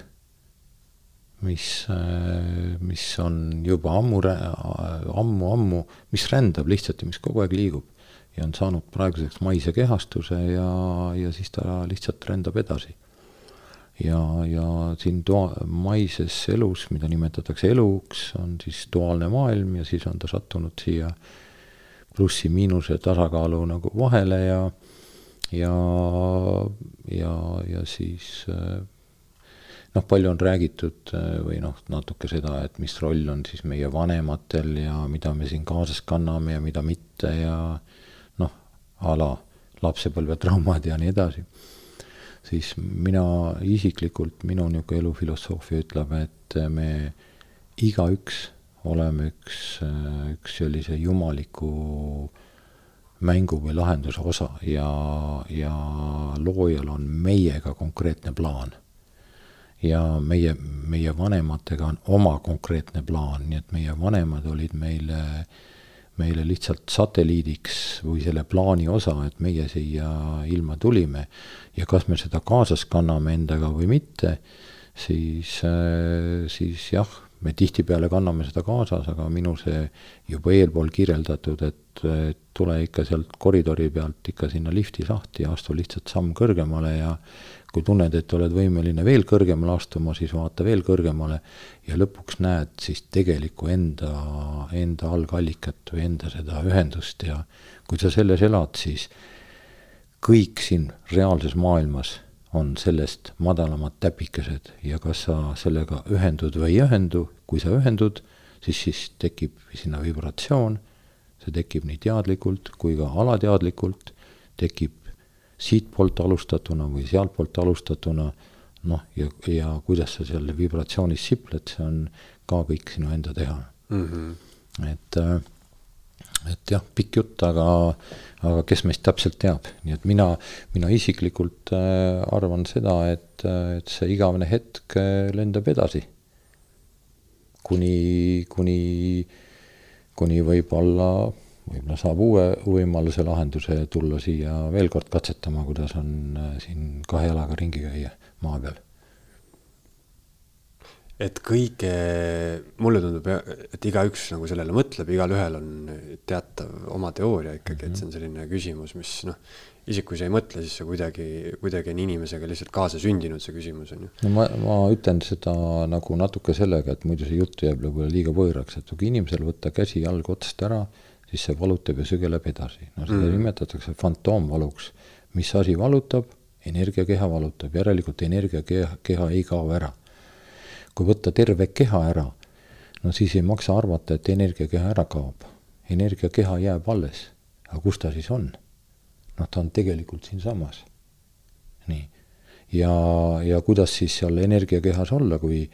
mis, äh, mis on juba ammu, ammu, ammu, mis rändab lihtsalt ja mis kogu aeg liigub. Ja on saanud praeguseks maise kehastuse ja, ja siis ta lihtsalt rändab edasi. ja, ja siin toa-, maises elus, mida nimetatakse eluks, on siis duaalne maailm ja siis on ta sattunud siia plussi-miinuse tasakaalu nagu vahele ja ja, ja, ja siis äh, noh, palju on räägitud äh, või noh, natuke seda, et mis roll on siis meie vanematel ja mida me siin kaasas kanname ja mida mitte ja noh, a la lapsepõlvetraumad ja nii edasi. siis mina isiklikult, minu niisugune elufilosoofia ütleb, et me igaüks oleme üks, üks sellise jumaliku mängu või lahenduse osa ja, ja loojal on meiega konkreetne plaan ja meie, meie vanematega on oma konkreetne plaan, nii et meie vanemad olid meile, meile lihtsalt satelliidiks või selle plaani osa, et meie siia ilma tulime. ja kas me seda kaasas kanname endaga või mitte, siis, siis jah, me tihtipeale kanname seda kaasas, aga minu see juba eelpool kirjeldatud, et, tule ikka sealt koridori pealt ikka sinna lifti sahti ja astu lihtsalt samm kõrgemale ja kui tunned, et oled võimeline veel kõrgemale astuma, siis vaata veel kõrgemale ja lõpuks näed siis tegelikku enda, enda algallikat või enda seda ühendust ja kui sa selles elad, siis kõik siin reaalses maailmas on sellest madalamad täpikesed ja kas sa sellega ühendud või ei ühendu, kui sa ühendud, siis, siis tekib sinna vibratsioon, see tekib nii teadlikult kui ka alateadlikult, tekib siitpoolt alustatuna või sealtpoolt alustatuna, noh, ja, ja kuidas sa seal vibratsioonis sipled, see on ka kõik sinu enda teha mm. -hmm. et, äh, et jah, pikk jutt, aga, aga kes meist täpselt teab, nii et mina, mina isiklikult äh, arvan seda, et, et see igavene hetk äh, lendab edasi. kuni, kuni kuni võib-olla, võib-olla saab uue võimaluse, lahenduse tulla siia veel kord katsetama, kuidas on äh, siin kahe jalaga ringi käia maa peal et kõige, mulle tundub, et igaüks nagu sellele mõtleb, igalühel on teatav oma teooria ikkagi, et see on selline küsimus, mis noh, isegi kui sa ei mõtle, siis see kuidagi, kuidagi on inimesega lihtsalt kaasa sündinud, see küsimus on ju. no ma, ma ütlen seda nagu natuke sellega, et muidu see jutt jääb võib-olla liiga võõraks, et kui inimesel võtta käsi jalg otsast ära, siis see valutab ja sügeleb edasi. no seda mm. nimetatakse fantoomvaluks. mis asi valutab? energiakeha valutab, järelikult energiakeha, keha ei kao ära kui võtta terve keha ära, no siis ei maksa arvata, et energiakeha ära kaob. energiakeha jääb alles. aga kus ta siis on? noh, ta on tegelikult siinsamas. nii. ja, ja kuidas siis seal energiakehas olla, kui,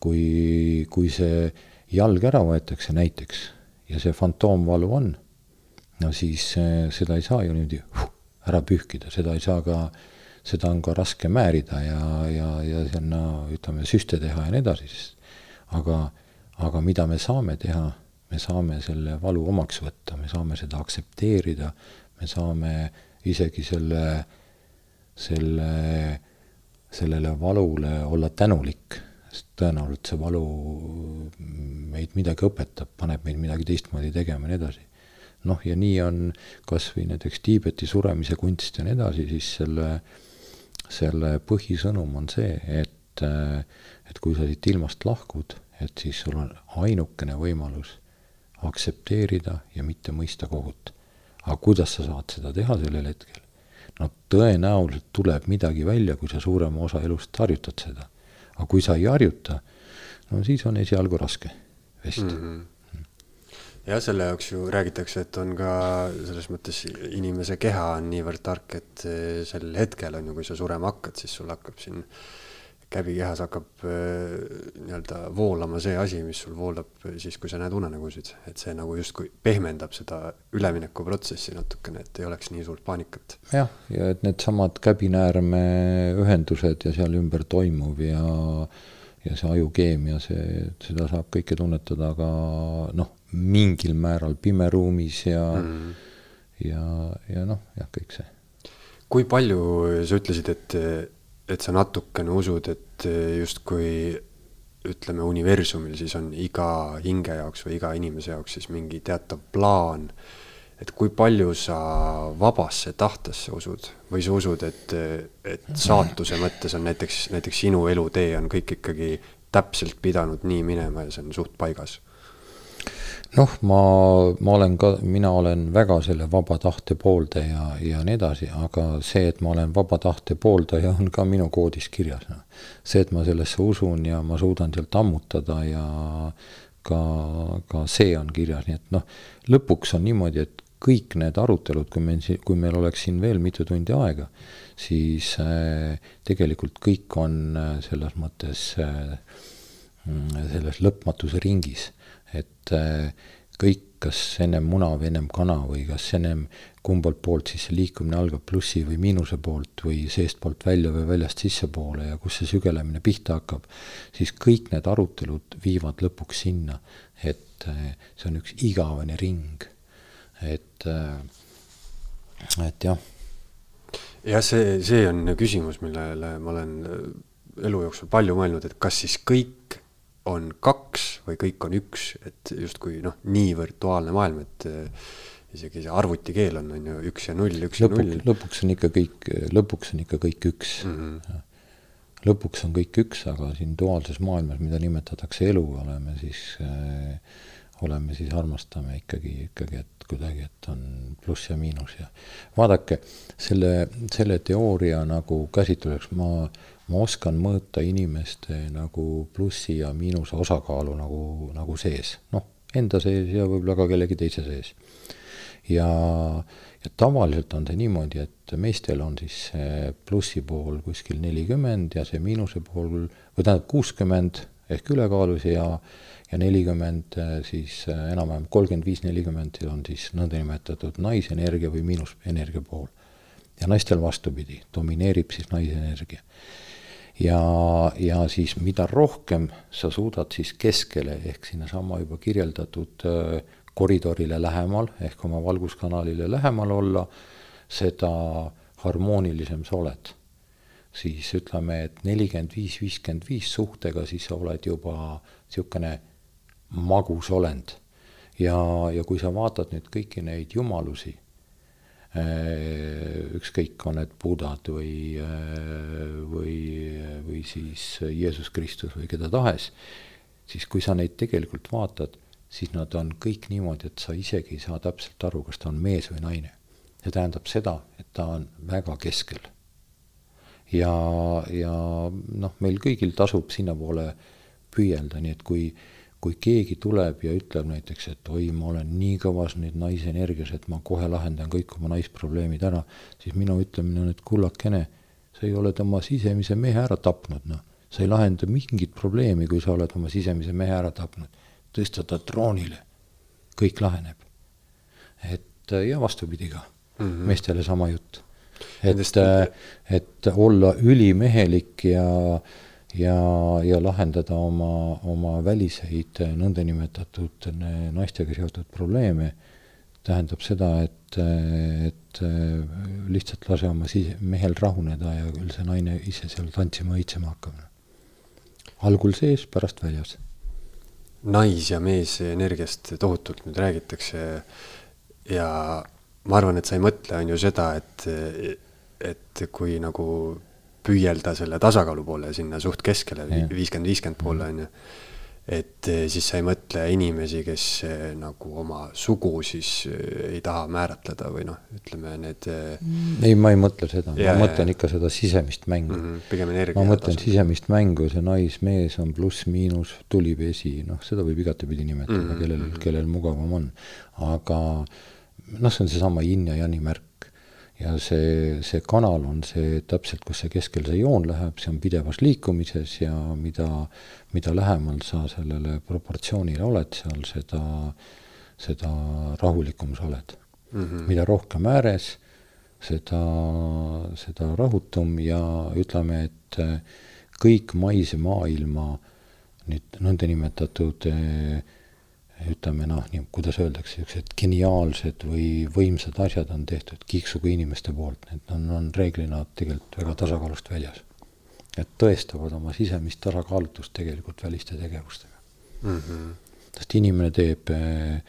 kui, kui see jalg ära võetakse näiteks ja see fantoomvalu on, no siis eh, seda ei saa ju niimoodi ära pühkida, seda ei saa ka seda on ka raske määrida ja, ja, ja sinna ütleme, süste teha ja nii edasi, aga, aga mida me saame teha, me saame selle valu omaks võtta, me saame seda aktsepteerida, me saame isegi selle, selle, sellele valule olla tänulik, sest tõenäoliselt see valu meid midagi õpetab, paneb meid midagi teistmoodi tegema ja nii edasi noh, ja nii on kas või näiteks Tiibeti suremise kunst ja nii edasi, siis selle selle põhisõnum on see, et, et kui sa siit ilmast lahkud, et siis sul on ainukene võimalus aktsepteerida ja mitte mõista kohut. aga kuidas sa saad seda teha sellel hetkel? no tõenäoliselt tuleb midagi välja, kui sa suurema osa elust harjutad seda. Aga kui sa ei harjuta, no siis on esialgu raske vest mm. -hmm jah, selle jaoks ju räägitakse, et on ka selles mõttes inimese keha on niivõrd tark, et sel hetkel on ju, kui sa surema hakkad, siis sul hakkab siin käbikehas hakkab eh, nii-öelda voolama see asi, mis sul voolab siis, kui sa näed unenägusid, et see nagu justkui pehmendab seda üleminekuprotsessi natukene, et ei oleks nii suurt paanikat. jah, ja et needsamad käbinäärmeühendused ja seal ümber toimuv ja ja see ajukeemia, see, seda saab kõike tunnetada ka noh, mingil määral pimeruumis ja mm., ja, ja noh, jah, kõik see. kui palju sa ütlesid, et, et sa natukene usud, et justkui ütleme, universumil siis on iga hinge jaoks või iga inimese jaoks siis mingi teatav plaan, et kui palju sa vabasse tahtesse usud või sa usud, et, et saatuse mõttes on näiteks, näiteks sinu elutee on kõik ikkagi täpselt pidanud nii minema ja see on suht paigas noh, ma, ma olen ka, mina olen väga selle vaba tahte pooldaja ja nii edasi, aga see, et ma olen vaba tahte pooldaja, on ka minu koodis kirjas. See, et ma sellesse usun ja ma suudan sealt ammutada ja ka, ka see on kirjas, nii et noh, lõpuks on niimoodi, et kõik need arutelud, kui meil, kui meil oleks siin veel mitu tundi aega, siis äh, tegelikult kõik on äh, selles mõttes äh, selles lõpmatuse ringis et äh, kõik, kas ennem muna või ennem kana või kas ennem kumbalt poolt siis see liikumine algab plussi või miinuse poolt või seestpoolt välja või väljast sissepoole ja kus see sügelemine pihta hakkab, siis kõik need arutelud viivad lõpuks sinna, et äh, see on üks igavene ring. et, äh, et jah. jah, see, see on küsimus, millele ma olen elu jooksul palju mõelnud, et kas siis kõik on kaks või kõik on üks, et justkui noh, nii virtuaalne maailm, et eh, isegi see arvutikeel on, on ju üks ja null, üks Lõpuk, ja null. lõpuks on ikka kõik, lõpuks on ikka kõik üks mm. -hmm. lõpuks on kõik üks, aga siin duaalses maailmas, mida nimetatakse elu, oleme siis äh, oleme siis, armastame ikkagi, ikkagi, et kuidagi, et on pluss ja miinus ja vaadake, selle, selle teooria nagu käsitluseks ma ma oskan mõõta inimeste nagu plussi ja miinuse osakaalu nagu, nagu sees, noh, enda sees ja võib-olla ka kellegi teise sees. ja, ja tavaliselt on see niimoodi, et meestel on siis see plussi pool kuskil nelikümmend ja see miinuse pool, või tähendab kuuskümmend ehk ülekaalus ja, ja nelikümmend siis enam-vähem kolmkümmend viis, nelikümmend on siis nõndanimetatud naisenergia või miinusenergia pool. ja naistel vastupidi, domineerib siis naisenergia ja, ja siis mida rohkem sa suudad siis keskele ehk sinnasama juba kirjeldatud äh, koridorile lähemal ehk oma valguskanalile lähemal olla, seda harmoonilisem sa oled. siis ütleme, et nelikümmend viis, viiskümmend viis suhtega, siis sa oled juba niisugune magus olend. ja, ja kui sa vaatad nüüd kõiki neid jumalusi, ükskõik, on need budad või, eh, või, või siis Jeesus Kristus või keda tahes, siis kui sa neid tegelikult vaatad, siis nad on kõik niimoodi, et sa isegi ei saa täpselt aru, kas ta on mees või naine. see tähendab seda, et ta on väga keskel. ja, ja noh, meil kõigil tasub sinnapoole püüelda, nii et kui, kui keegi tuleb ja ütleb näiteks, et oi, ma olen nii kõvas nüüd naise energias, et ma kohe lahendan kõik oma naisprobleemid ära, siis minu ütlemine on, et kullakene, sa ei ole tema sisemise mehe ära tapnud, noh sa ei lahenda mingit probleemi, kui sa oled oma sisemise mehe ära tapnud. tõsta ta troonile, kõik laheneb. et ja vastupidi ka mm, -hmm. meestele sama jutt. et, et olla ülimehelik ja, ja, ja lahendada oma, oma väliseid nõndanimetatud naistega seotud probleeme, tähendab seda, et, et lihtsalt lase oma sise, mehel rahuneda ja küll see naine ise seal tantsima, õitsema hakkab algul sees, pärast väljas. nais- ja meesenergiast tohutult nüüd räägitakse ja ma arvan, et sa ei mõtle, on ju seda, et, et kui nagu püüelda selle tasakaalu poole sinna suht keskele, viiskümmend, viiskümmend poole, on ju et eh, siis sa ei mõtle inimesi, kes eh, nagu oma sugu siis eh, ei taha määratleda või noh, ütleme need. ei, ma ei mõtle seda, ma mõtlen ikka seda sisemist mängu mm. -hmm, pigem energia. ma mõtlen tasu. sisemist mängu, see nais-mees on pluss-miinus, tuli-vesi, noh, seda võib igatepidi nimetada mm, -hmm. kellel, mhm. kellel mugavam on. aga noh, see on seesama yin ja yang märk ja see, see kanal on see täpselt, kus see keskel see joon läheb, see on pidevas liikumises ja mida, mida lähemal sa sellele proportsioonile oled seal, seda, seda rahulikum sa oled mm. -hmm. mida rohkem ääres, seda, seda rahutum ja ütleme, et kõik maise maailma nüüd nõndanimetatud äh, ütleme noh, nii kuidas öeldakse, niisugused geniaalsed või võimsad asjad on tehtud kiiksuga inimeste poolt, need on, on reeglina tegelikult väga tasakaalust väljas. et tõestavad oma sisemist tasakaalutust tegelikult väliste tegevustega mm. -hmm. sest inimene teeb eh,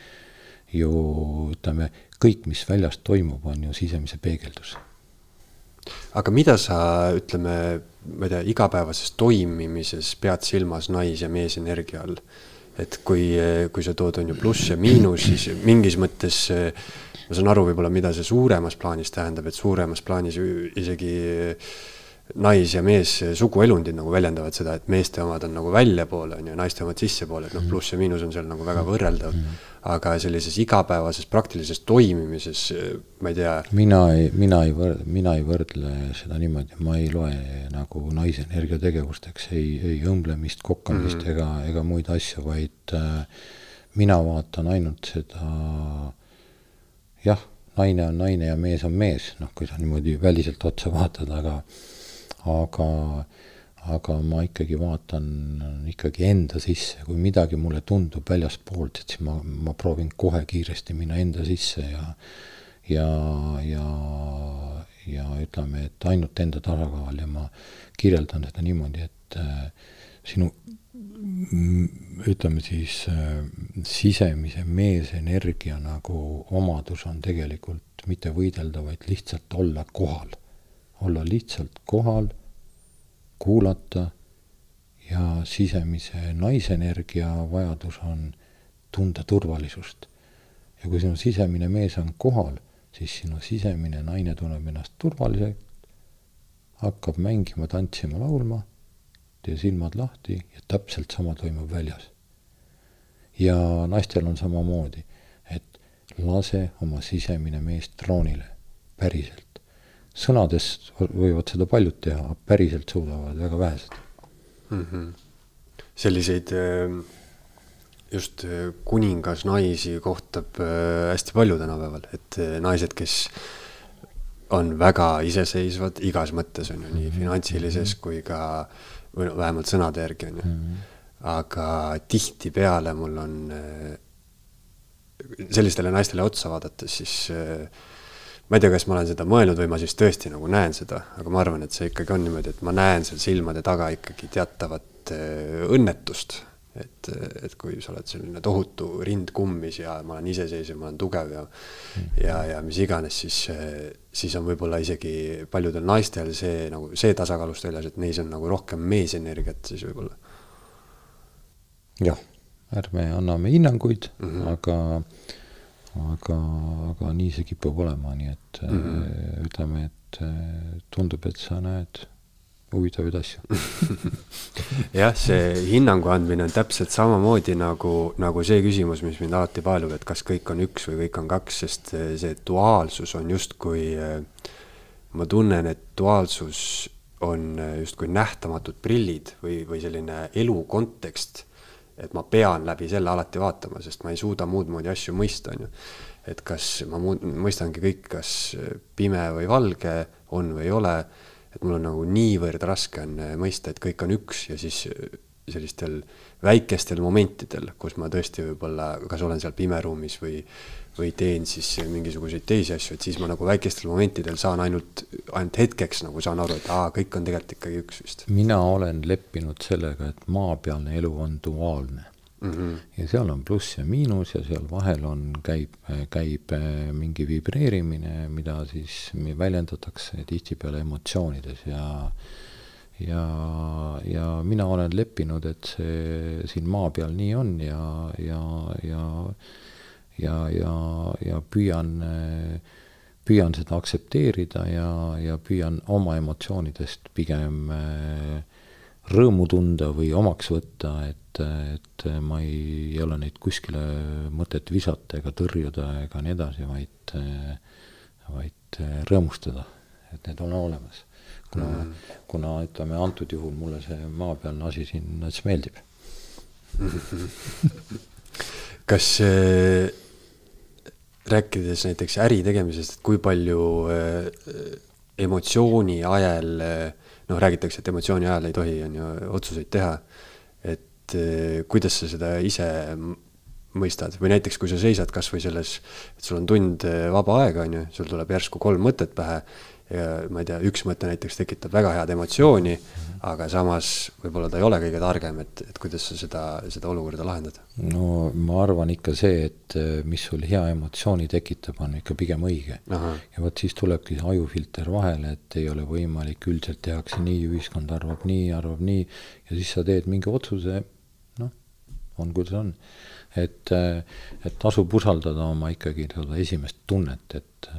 ju ütleme, kõik, mis väljas toimub, on ju sisemise peegeldus. aga mida sa, ütleme, ma ei tea, igapäevases toimimises pead silmas nais- ja meesenergia all? Et kui, kui sa tood, on ju, pluss ja miinus, siis mingis mõttes ma saan aru võib-olla, mida see suuremas plaanis tähendab, et suuremas plaanis isegi nais- ja mees suguelundid nagu väljendavad seda, et meeste omad on nagu väljapoole, on ju, naiste omad sissepoole, et noh, pluss ja miinus on seal nagu väga võrreldav mm. -hmm aga sellises igapäevases praktilises toimimises, ma ei tea. mina ei, mina ei võrdle, mina ei võrdle seda niimoodi, ma ei loe nagu naisenergia tegevusteks ei, ei õmblemist, kokkamist mm -hmm. ega, ega muid asju, vaid äh, mina vaatan ainult seda jah, naine on naine ja mees on mees, noh, kui sa niimoodi väliselt otsa vaatad, aga, aga aga ma ikkagi vaatan ikkagi enda sisse, kui midagi mulle tundub väljaspoolt, et siis ma, ma proovin kohe kiiresti minna enda sisse ja ja, ja, ja ütleme, et ainult enda tasakaal ja ma kirjeldan seda niimoodi, et äh, sinu ütleme siis äh, sisemise meesenergia nagu omadus on tegelikult mitte võidelda, vaid lihtsalt olla kohal. olla lihtsalt kohal kuulata ja sisemise naisenergia vajadus on tunda turvalisust. ja kui sinu sisemine mees on kohal, siis sinu sisemine naine tunneb ennast turvaliselt, hakkab mängima, tantsima, laulma, tee silmad lahti ja täpselt sama toimub väljas. ja naistel on samamoodi, et lase oma sisemine mees troonile, päriselt sõnades võivad seda paljud teha, päriselt suudavad väga vähesed mm. -hmm. selliseid ähm, just äh, kuningasnaisi kohtab äh, hästi palju tänapäeval, et äh, naised, kes on väga iseseisvad igas mõttes, on ju, nii mhm. finantsilises kui ka, või no vähemalt sõnade järgi, on ju. Mhm. aga tihtipeale mul on sellistele naistele otsa vaadates, siis ma ei tea, kas ma olen seda mõelnud või ma siis tõesti nagu näen seda, aga ma arvan, et see ikkagi on niimoodi, et ma näen seal silmade taga ikkagi teatavat õnnetust et, et kui sa oled selline tohutu rind kummis ja ma olen iseseisev, ma olen tugev ja ja, ja mis iganes, siis, siis on võib-olla isegi paljudel naistel see nagu see tasakaalust väljas, et neis on nagu rohkem meesenergiat siis võib-olla. jah, ärme anname hinnanguid mm, -hmm. aga, aga, aga nii see kipub olema, nii et mm -hmm. ütleme, et tundub, et sa näed huvitavaid asju jah, see hinnangu andmine on täpselt samamoodi nagu, nagu see küsimus, mis mind alati paelub, et kas kõik on üks või kõik on kaks, sest see duaalsus on justkui, ma tunnen, et duaalsus on justkui nähtamatud prillid või, või selline elu kontekst. Et ma pean läbi selle alati vaatama, sest ma ei suuda muud moodi asju mõista, on ju. et kas ma muud, mõistangi kõik, kas pime või valge on või ei ole et mul on nagu niivõrd raske on mõista, et kõik on üks ja siis sellistel väikestel momentidel, kus ma tõesti võib-olla, kas olen seal pimeruumis või, või teen siis mingisuguseid teisi asju, et siis ma nagu väikestel momentidel saan ainult, ainult hetkeks nagu saan aru, et aa, kõik on tegelikult ikkagi üks vist. mina olen leppinud sellega, et maapealne elu on duaalne mm. -hmm. ja seal on pluss ja miinus ja seal vahel on, käib, käib äh, mingi vibreerimine, mida siis väljendatakse tihtipeale emotsioonides ja ja, ja mina olen leppinud, et see siin maa peal nii on ja, ja, ja ja, ja, ja püüan, püüan seda aktsepteerida ja, ja püüan oma emotsioonidest pigem rõõmu tunda või omaks võtta, et et, ma ei, ei ole neid kuskile mõtet visata ega tõrjuda ega nii edasi, vaid, vaid rõõmustada, et need on olemas. kuna mm., kuna ütleme, antud juhul mulle see maapealne asi siin meeldib kas äh, rääkides näiteks äri tegemisest, et kui palju äh, emotsiooni ajel äh, noh, räägitakse, et emotsiooni ajal ei tohi, on ju, otsuseid teha et eh, kuidas sa seda ise mõistad? Või näiteks, kui sa seisad kasvõi selles, et sul on tund vaba aega, on ju, sul tuleb järsku kolm mõtet pähe ja ma ei tea, üks mõte näiteks tekitab väga head emotsiooni, aga samas võib-olla ta ei ole kõige targem, et, et kuidas sa seda, seda olukorda lahendad? no ma arvan ikka see, et eh, mis sul hea emotsiooni tekitab, on ikka pigem õige. ja vot siis tulebki see ajufilter vahele, et ei ole võimalik, üldiselt tehakse nii, ühiskond arvab nii, arvab nii, ja siis sa teed mingi otsuse on, kuidas on. et, et tasub usaldada oma ikkagi seda esimest tunnet, et,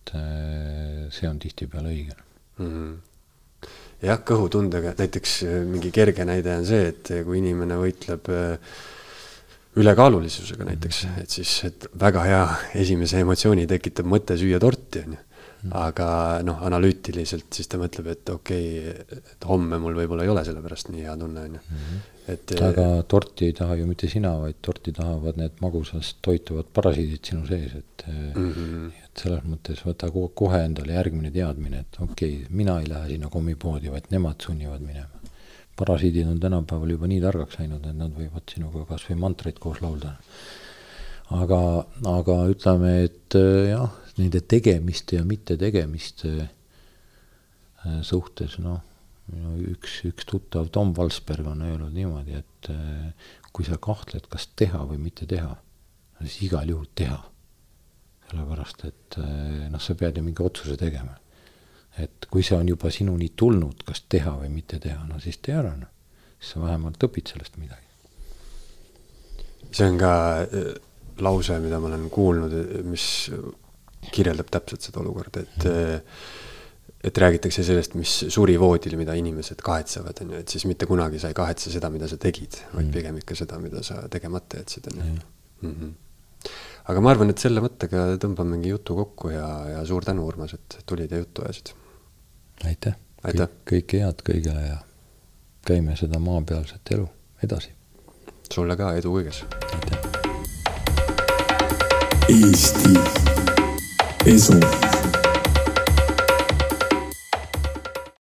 et see on tihtipeale õige mm. -hmm jah, kõhutundega, näiteks mingi kerge näide on see, et kui inimene võitleb ülekaalulisusega näiteks, et siis, et väga hea esimese emotsiooni tekitab mõte süüa torti, on ju Mm. aga noh, analüütiliselt siis ta mõtleb, et okei okay,, et homme mul võib-olla ei ole selle pärast nii hea tunne, on ju. Mhm. et aga torti ei taha ju mitte sina, vaid torti tahavad need magusast toituvad parasiidid sinu sees, et mm, -hmm. et selles mõttes võta kohe endale järgmine teadmine, et okei okay,, mina ei lähe sinna kommipoodi, vaid nemad sunnivad minema. Parasiidid on tänapäeval juba nii targaks läinud, et nad võivad sinuga kas või mantreid koos laulda. aga, aga ütleme, et jah nende tegemiste ja mittetegemiste äh, suhtes, noh, üks, üks tuttav Tom Valsberg on öelnud niimoodi, et äh, kui sa kahtled, kas teha või mitte teha, siis igal juhul teha. sellepärast, et äh, noh, sa pead ju mingi otsuse tegema. Et kui see on juba sinuni tulnud, kas teha või mitte teha, no siis tee ära, noh. siis sa vähemalt õpid sellest midagi. see on ka lause, mida ma olen kuulnud, mis kirjeldab täpselt seda olukorda, et et räägitakse sellest, mis suri voodil, mida inimesed kahetsevad, on ju, et siis mitte kunagi sa ei kahetse seda, mida sa tegid, vaid mm. pigem ikka seda, mida sa tegemata jätsid, on ju. Mhm. aga ma arvan, et selle mõttega tõmbamegi jutu kokku ja, ja suur tänu, Urmas, et tulid ja juttu ajasid. Aitäh, aitäh., kõike head kõigile ja käime seda maapealset elu edasi. sulle ka edu kõiges. aitäh. Eesti Eso.